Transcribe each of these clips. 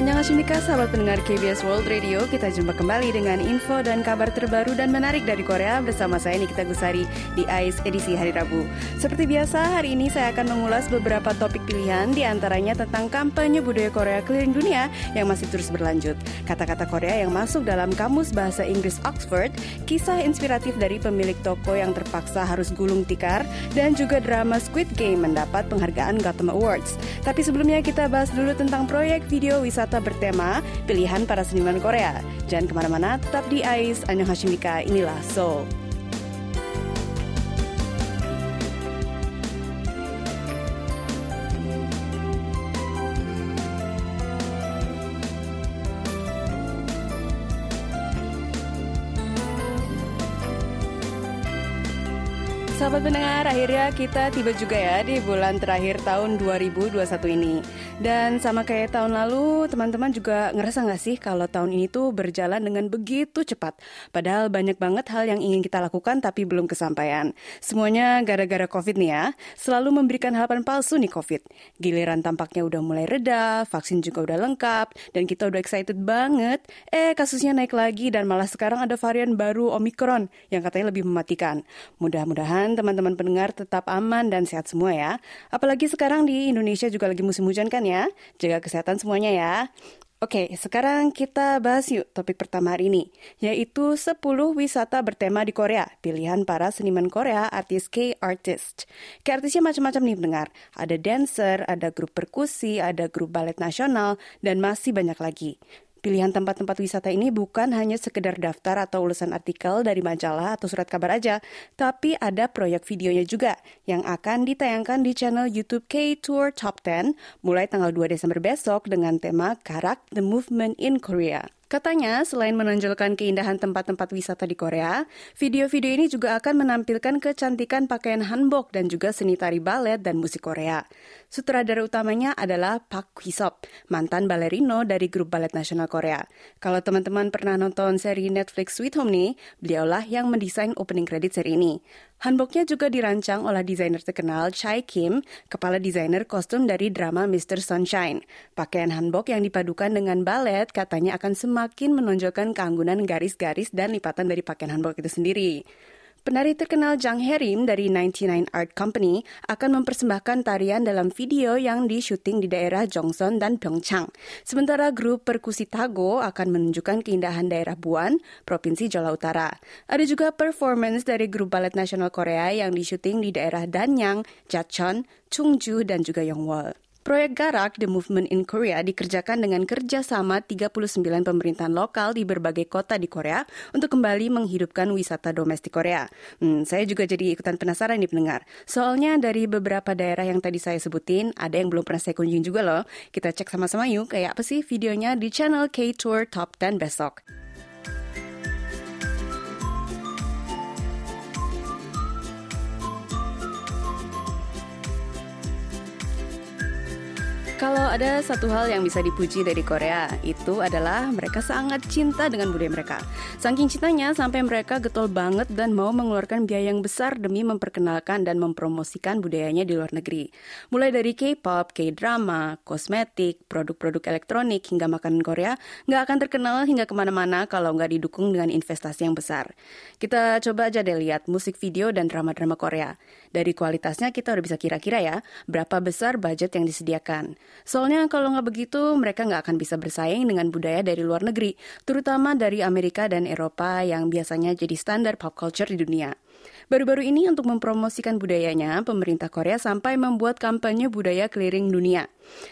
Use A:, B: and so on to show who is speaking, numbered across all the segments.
A: Annyeonghaseyo sahabat pendengar KBS World Radio? Kita jumpa kembali dengan info dan kabar terbaru dan menarik dari Korea. Bersama saya Nikita Gusari di AIS edisi hari Rabu. Seperti biasa hari ini saya akan mengulas beberapa topik pilihan Di antaranya tentang kampanye budaya Korea keliling dunia Yang masih terus berlanjut. Kata-kata Korea yang masuk dalam kamus bahasa Inggris Oxford Kisah inspiratif dari pemilik toko yang terpaksa harus gulung tikar Dan juga drama Squid Game mendapat penghargaan Gotham Awards. Tapi sebelumnya kita bahas dulu tentang proyek video wisata wisata bertema pilihan para seniman Korea. Jangan ke mana-mana, tetap di AIS Anyong Hashimika, inilah Seoul. Sahabat pendengar, akhirnya kita tiba juga ya di bulan terakhir tahun 2021 ini. Dan sama kayak tahun lalu, teman-teman juga ngerasa nggak sih kalau tahun ini tuh berjalan dengan begitu cepat? Padahal banyak banget hal yang ingin kita lakukan tapi belum kesampaian. Semuanya gara-gara COVID nih ya. Selalu memberikan harapan palsu nih COVID. Giliran tampaknya udah mulai reda, vaksin juga udah lengkap, dan kita udah excited banget. Eh, kasusnya naik lagi dan malah sekarang ada varian baru Omicron yang katanya lebih mematikan. Mudah-mudahan teman-teman pendengar tetap aman dan sehat semua ya. Apalagi sekarang di Indonesia juga lagi musim hujan kan ya. Jaga kesehatan semuanya ya. Oke, sekarang kita bahas yuk topik pertama hari ini, yaitu 10 wisata bertema di Korea, pilihan para seniman Korea, artis K-artist. K-artisnya macam-macam nih pendengar, ada dancer, ada grup perkusi, ada grup balet nasional, dan masih banyak lagi. Pilihan tempat-tempat wisata ini bukan hanya sekedar daftar atau ulasan artikel dari majalah atau surat kabar aja, tapi ada proyek videonya juga yang akan ditayangkan di channel YouTube K-Tour Top 10 mulai tanggal 2 Desember besok dengan tema Karak The Movement in Korea. Katanya, selain menonjolkan keindahan tempat-tempat wisata di Korea, video-video ini juga akan menampilkan kecantikan pakaian hanbok dan juga seni tari balet dan musik Korea. Sutradara utamanya adalah Park Hwi-sop, mantan balerino dari grup balet nasional Korea. Kalau teman-teman pernah nonton seri Netflix Sweet Home nih, beliaulah yang mendesain opening credit seri ini. Hanboknya juga dirancang oleh desainer terkenal Chai Kim, kepala desainer kostum dari drama Mr. Sunshine. Pakaian hanbok yang dipadukan dengan balet katanya akan semakin menonjolkan keanggunan garis-garis dan lipatan dari pakaian hanbok itu sendiri. Penari terkenal Jang Herim dari 99 Art Company akan mempersembahkan tarian dalam video yang disyuting di daerah Jongson dan Pyeongchang. Sementara grup perkusi Tago akan menunjukkan keindahan daerah Buan, Provinsi Jeolla Utara. Ada juga performance dari grup balet nasional Korea yang disyuting di daerah Danyang, Jachon, Chungju, dan juga Yongwol. Proyek Garak, The Movement in Korea, dikerjakan dengan kerjasama 39 pemerintahan lokal di berbagai kota di Korea untuk kembali menghidupkan wisata domestik Korea. Hmm, saya juga jadi ikutan penasaran nih pendengar. Soalnya dari beberapa daerah yang tadi saya sebutin, ada yang belum pernah saya kunjungi juga loh. Kita cek sama-sama yuk kayak apa sih videonya di channel K-Tour Top 10 besok. Kalau ada satu hal yang bisa dipuji dari Korea, itu adalah mereka sangat cinta dengan budaya mereka. Saking cintanya sampai mereka getol banget dan mau mengeluarkan biaya yang besar demi memperkenalkan dan mempromosikan budayanya di luar negeri. Mulai dari K-pop, K-drama, kosmetik, produk-produk elektronik, hingga makanan Korea, nggak akan terkenal hingga ke mana-mana kalau nggak didukung dengan investasi yang besar. Kita coba aja deh lihat musik video dan drama-drama Korea. Dari kualitasnya kita udah bisa kira-kira ya, berapa besar budget yang disediakan. Soalnya kalau nggak begitu, mereka nggak akan bisa bersaing dengan budaya dari luar negeri, terutama dari Amerika dan Eropa yang biasanya jadi standar pop culture di dunia. Baru-baru ini untuk mempromosikan budayanya, pemerintah Korea sampai membuat kampanye budaya keliling dunia.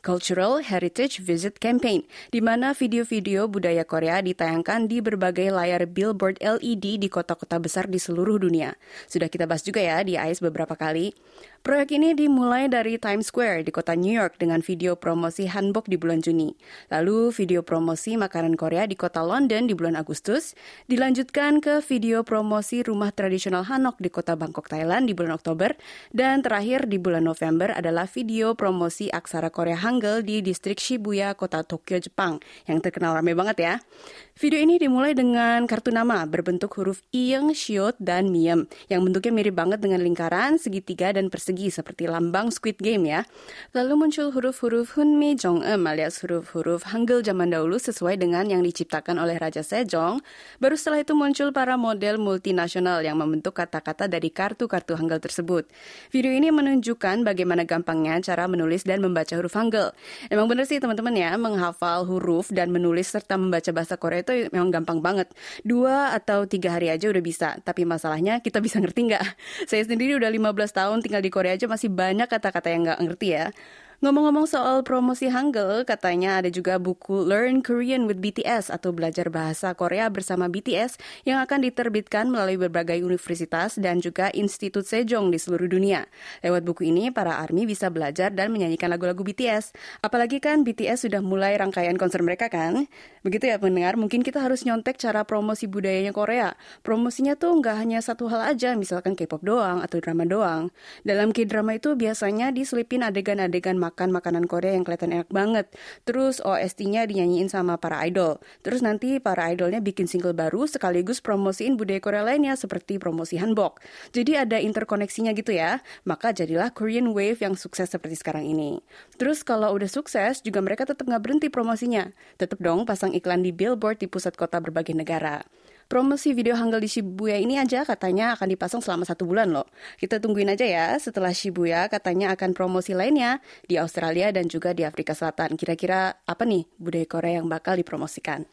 A: Cultural Heritage Visit Campaign, di mana video-video budaya Korea ditayangkan di berbagai layar billboard LED di kota-kota besar di seluruh dunia. Sudah kita bahas juga ya di AIS beberapa kali. Proyek ini dimulai dari Times Square di kota New York dengan video promosi hanbok di bulan Juni. Lalu video promosi makanan Korea di kota London di bulan Agustus. Dilanjutkan ke video promosi rumah tradisional Hanok di kota Bangkok, Thailand di bulan Oktober. Dan terakhir di bulan November adalah video promosi aksara Korea Korea Hangul di distrik Shibuya, kota Tokyo, Jepang, yang terkenal ramai banget ya. Video ini dimulai dengan kartu nama berbentuk huruf Iyeng, Shiot, dan Miem, yang bentuknya mirip banget dengan lingkaran, segitiga, dan persegi seperti lambang Squid Game ya. Lalu muncul huruf-huruf Hunmi Jong-eum alias huruf-huruf Hangul zaman dahulu sesuai dengan yang diciptakan oleh Raja Sejong. Baru setelah itu muncul para model multinasional yang membentuk kata-kata dari kartu-kartu Hangul tersebut. Video ini menunjukkan bagaimana gampangnya cara menulis dan membaca huruf Hangul. Emang bener sih teman-teman ya, menghafal huruf dan menulis serta membaca bahasa Korea itu memang gampang banget. Dua atau tiga hari aja udah bisa. Tapi masalahnya kita bisa ngerti nggak? Saya sendiri udah 15 tahun tinggal di Korea aja masih banyak kata-kata yang nggak ngerti ya. Ngomong-ngomong soal promosi Hangul, katanya ada juga buku Learn Korean with BTS atau belajar bahasa Korea bersama BTS yang akan diterbitkan melalui berbagai universitas dan juga Institut Sejong di seluruh dunia. Lewat buku ini, para ARMY bisa belajar dan menyanyikan lagu-lagu BTS. Apalagi kan BTS sudah mulai rangkaian konser mereka kan? Begitu ya pendengar, mungkin kita harus nyontek cara promosi budayanya Korea. Promosinya tuh nggak hanya satu hal aja, misalkan K-pop doang atau drama doang. Dalam K-drama itu biasanya diselipin adegan-adegan makan makanan Korea yang kelihatan enak banget. Terus OST-nya dinyanyiin sama para idol. Terus nanti para idolnya bikin single baru sekaligus promosiin budaya Korea lainnya seperti promosi hanbok. Jadi ada interkoneksinya gitu ya. Maka jadilah Korean Wave yang sukses seperti sekarang ini. Terus kalau udah sukses juga mereka tetap nggak berhenti promosinya. Tetap dong pasang iklan di billboard di pusat kota berbagai negara. Promosi video Hangul di Shibuya ini aja katanya akan dipasang selama satu bulan loh. Kita tungguin aja ya, setelah Shibuya katanya akan promosi lainnya di Australia dan juga di Afrika Selatan. Kira-kira apa nih budaya Korea yang bakal dipromosikan?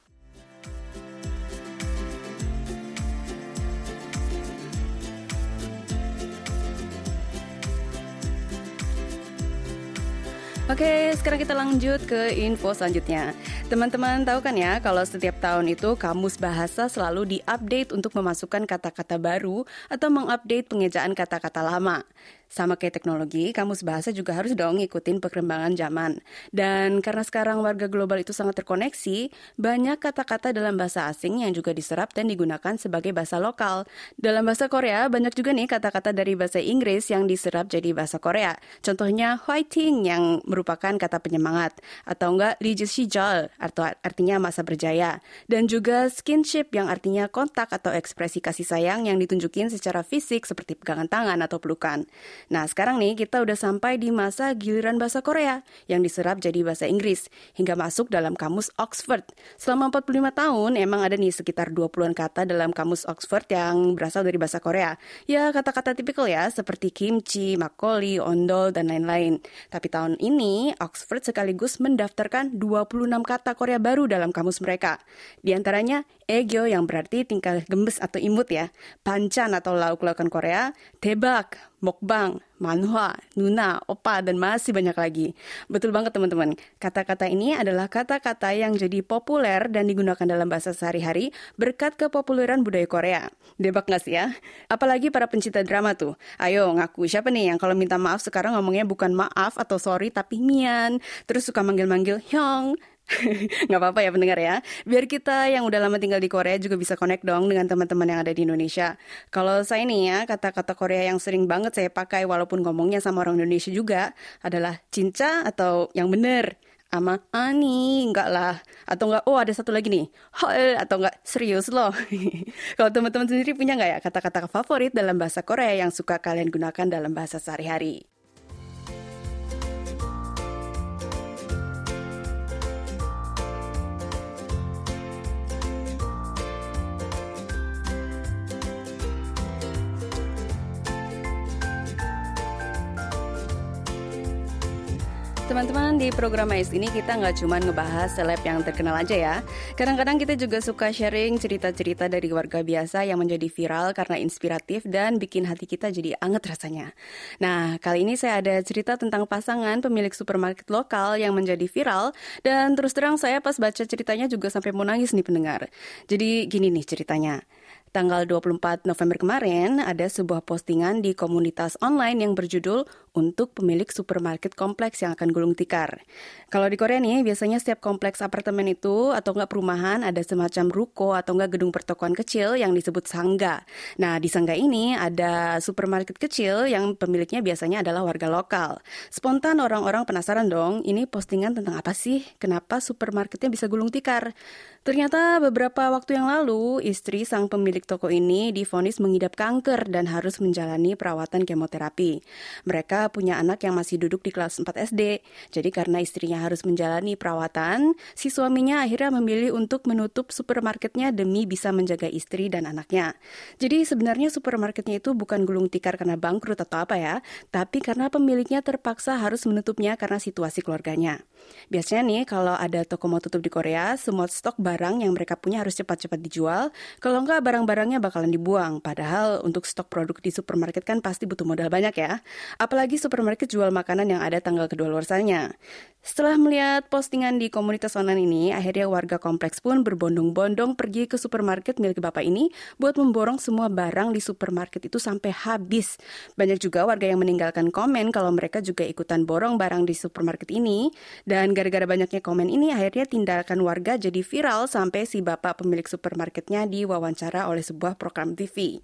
A: Oke, sekarang kita lanjut ke info selanjutnya. Teman-teman tahu kan ya, kalau setiap tahun itu kamus bahasa selalu diupdate untuk memasukkan kata-kata baru atau mengupdate pengejaan kata-kata lama. Sama kayak teknologi, kamus bahasa juga harus dong ngikutin perkembangan zaman. Dan karena sekarang warga global itu sangat terkoneksi, banyak kata-kata dalam bahasa asing yang juga diserap dan digunakan sebagai bahasa lokal. Dalam bahasa Korea, banyak juga nih kata-kata dari bahasa Inggris yang diserap jadi bahasa Korea. Contohnya fighting yang merupakan kata penyemangat, atau enggak lijus shijal, atau artinya masa berjaya. Dan juga skinship yang artinya kontak atau ekspresi kasih sayang yang ditunjukin secara fisik seperti pegangan tangan atau pelukan. Nah, sekarang nih kita udah sampai di masa giliran bahasa Korea yang diserap jadi bahasa Inggris hingga masuk dalam kamus Oxford. Selama 45 tahun emang ada nih sekitar 20-an kata dalam kamus Oxford yang berasal dari bahasa Korea. Ya, kata-kata tipikal ya seperti kimchi, makgeolli, ondol dan lain-lain. Tapi tahun ini Oxford sekaligus mendaftarkan 26 kata Korea baru dalam kamus mereka. Di antaranya egyo yang berarti tingkah gembes atau imut ya, pancan atau lauk-laukan Korea, tebak, mokbang, manhwa, nuna, opa, dan masih banyak lagi. Betul banget teman-teman, kata-kata ini adalah kata-kata yang jadi populer dan digunakan dalam bahasa sehari-hari berkat kepopuleran budaya Korea. Debak nggak sih ya? Apalagi para pencinta drama tuh. Ayo ngaku siapa nih yang kalau minta maaf sekarang ngomongnya bukan maaf atau sorry tapi mian. Terus suka manggil-manggil hyong, Nggak apa-apa ya pendengar ya. Biar kita yang udah lama tinggal di Korea juga bisa connect dong dengan teman-teman yang ada di Indonesia. Kalau saya nih ya, kata-kata Korea yang sering banget saya pakai walaupun ngomongnya sama orang Indonesia juga adalah cinca atau yang bener. Ama ani, enggak lah. Atau enggak, oh ada satu lagi nih. Hol, atau enggak, serius loh. Kalau teman-teman sendiri punya enggak ya kata-kata favorit dalam bahasa Korea yang suka kalian gunakan dalam bahasa sehari-hari? Teman-teman, di program AIS ini kita nggak cuma ngebahas seleb yang terkenal aja ya. Kadang-kadang kita juga suka sharing cerita-cerita dari warga biasa yang menjadi viral karena inspiratif dan bikin hati kita jadi anget rasanya. Nah, kali ini saya ada cerita tentang pasangan pemilik supermarket lokal yang menjadi viral dan terus terang saya pas baca ceritanya juga sampai mau nangis nih pendengar. Jadi gini nih ceritanya. Tanggal 24 November kemarin ada sebuah postingan di komunitas online yang berjudul untuk pemilik supermarket kompleks yang akan gulung tikar. Kalau di Korea nih, biasanya setiap kompleks apartemen itu atau enggak perumahan ada semacam ruko atau enggak gedung pertokoan kecil yang disebut sangga. Nah, di sangga ini ada supermarket kecil yang pemiliknya biasanya adalah warga lokal. Spontan orang-orang penasaran dong, ini postingan tentang apa sih? Kenapa supermarketnya bisa gulung tikar? Ternyata beberapa waktu yang lalu, istri sang pemilik toko ini difonis mengidap kanker dan harus menjalani perawatan kemoterapi. Mereka punya anak yang masih duduk di kelas 4 SD. Jadi karena istrinya harus menjalani perawatan, si suaminya akhirnya memilih untuk menutup supermarketnya demi bisa menjaga istri dan anaknya. Jadi sebenarnya supermarketnya itu bukan gulung tikar karena bangkrut atau apa ya, tapi karena pemiliknya terpaksa harus menutupnya karena situasi keluarganya. Biasanya nih kalau ada toko mau tutup di Korea, semua stok barang barang yang mereka punya harus cepat-cepat dijual. Kalau enggak, barang-barangnya bakalan dibuang. Padahal untuk stok produk di supermarket kan pasti butuh modal banyak ya. Apalagi supermarket jual makanan yang ada tanggal kedua luarsanya. Setelah melihat postingan di komunitas online ini, akhirnya warga kompleks pun berbondong-bondong pergi ke supermarket milik bapak ini buat memborong semua barang di supermarket itu sampai habis. Banyak juga warga yang meninggalkan komen kalau mereka juga ikutan borong barang di supermarket ini. Dan gara-gara banyaknya komen ini, akhirnya tindakan warga jadi viral sampai si bapak pemilik supermarketnya diwawancara oleh sebuah program TV.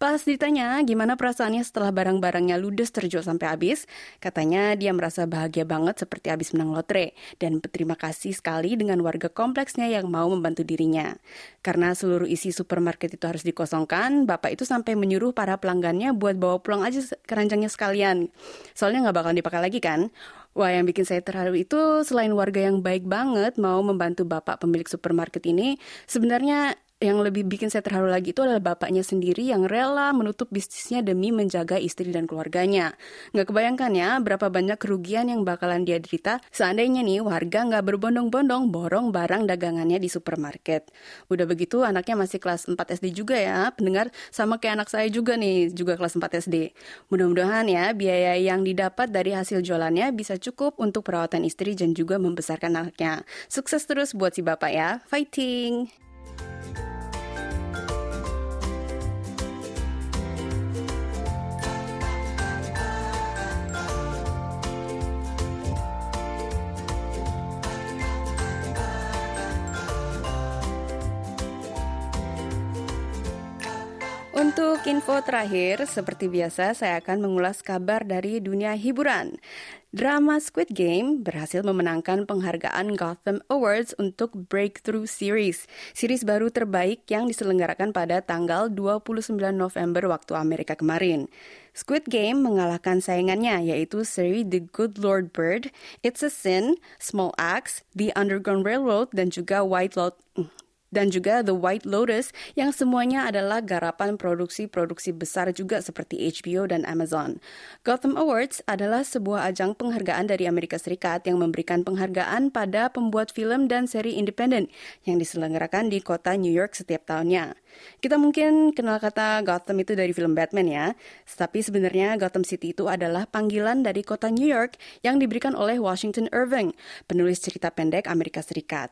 A: Pas ditanya gimana perasaannya setelah barang-barangnya ludes terjual sampai habis, katanya dia merasa bahagia banget seperti habis menang lotre dan berterima kasih sekali dengan warga kompleksnya yang mau membantu dirinya. Karena seluruh isi supermarket itu harus dikosongkan, bapak itu sampai menyuruh para pelanggannya buat bawa pulang aja keranjangnya sekalian. Soalnya nggak bakal dipakai lagi kan? Wah, yang bikin saya terharu itu selain warga yang baik banget mau membantu bapak pemilik supermarket ini, sebenarnya yang lebih bikin saya terharu lagi itu adalah bapaknya sendiri yang rela menutup bisnisnya demi menjaga istri dan keluarganya. Nggak kebayangkan ya berapa banyak kerugian yang bakalan dia derita seandainya nih warga nggak berbondong-bondong borong barang dagangannya di supermarket. Udah begitu anaknya masih kelas 4 SD juga ya, pendengar sama kayak anak saya juga nih, juga kelas 4 SD. Mudah-mudahan ya biaya yang didapat dari hasil jualannya bisa cukup untuk perawatan istri dan juga membesarkan anaknya. Sukses terus buat si bapak ya, fighting! Untuk info terakhir, seperti biasa saya akan mengulas kabar dari dunia hiburan. Drama Squid Game berhasil memenangkan penghargaan Gotham Awards untuk Breakthrough Series, series baru terbaik yang diselenggarakan pada tanggal 29 November waktu Amerika kemarin. Squid Game mengalahkan saingannya yaitu seri The Good Lord Bird, It's a Sin, Small Axe, The Underground Railroad, dan juga White Lotus dan juga The White Lotus yang semuanya adalah garapan produksi-produksi besar juga seperti HBO dan Amazon. Gotham Awards adalah sebuah ajang penghargaan dari Amerika Serikat yang memberikan penghargaan pada pembuat film dan seri independen yang diselenggarakan di kota New York setiap tahunnya. Kita mungkin kenal kata Gotham itu dari film Batman ya, tapi sebenarnya Gotham City itu adalah panggilan dari kota New York yang diberikan oleh Washington Irving, penulis cerita pendek Amerika Serikat.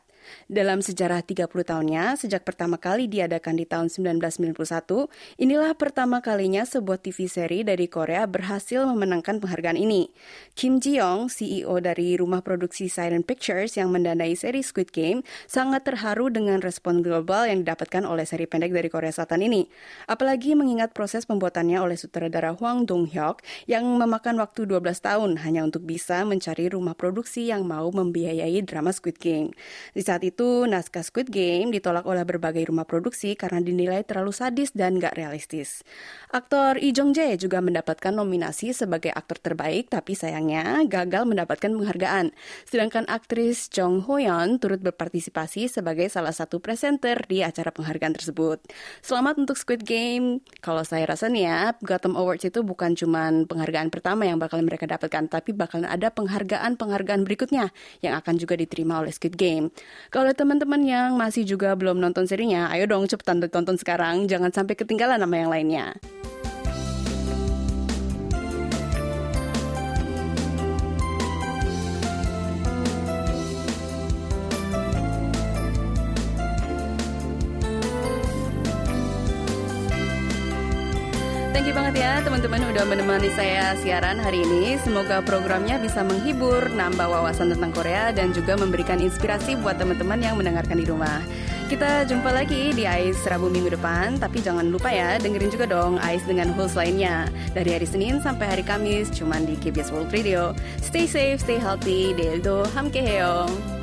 A: Dalam sejarah 30 tahunnya, sejak pertama kali diadakan di tahun 1991, inilah pertama kalinya sebuah TV seri dari Korea berhasil memenangkan penghargaan ini. Kim Ji-young, CEO dari rumah produksi Silent Pictures yang mendanai seri Squid Game, sangat terharu dengan respon global yang didapatkan oleh seri pendek dari Korea Selatan ini. Apalagi mengingat proses pembuatannya oleh sutradara Hwang Dong-hyuk yang memakan waktu 12 tahun hanya untuk bisa mencari rumah produksi yang mau membiayai drama Squid Game. Di saat itu, naskah Squid Game ditolak oleh berbagai rumah produksi karena dinilai terlalu sadis dan gak realistis. Aktor Lee Jong Jae juga mendapatkan nominasi sebagai aktor terbaik, tapi sayangnya gagal mendapatkan penghargaan. Sedangkan aktris Jong Ho Yeon turut berpartisipasi sebagai salah satu presenter di acara penghargaan tersebut. Selamat untuk Squid Game. Kalau saya rasa nih ya, Gotham Awards itu bukan cuma penghargaan pertama yang bakal mereka dapatkan, tapi bakal ada penghargaan-penghargaan berikutnya yang akan juga diterima oleh Squid Game. Kalau teman-teman yang masih juga belum nonton serinya, ayo dong cepetan tonton sekarang, jangan sampai ketinggalan sama yang lainnya. ya teman-teman udah menemani saya siaran hari ini. Semoga programnya bisa menghibur, nambah wawasan tentang Korea dan juga memberikan inspirasi buat teman-teman yang mendengarkan di rumah. Kita jumpa lagi di AIS Rabu minggu depan, tapi jangan lupa ya dengerin juga dong AIS dengan host lainnya. Dari hari Senin sampai hari Kamis, cuman di KBS World Radio. Stay safe, stay healthy, deildo, Hamkeheong.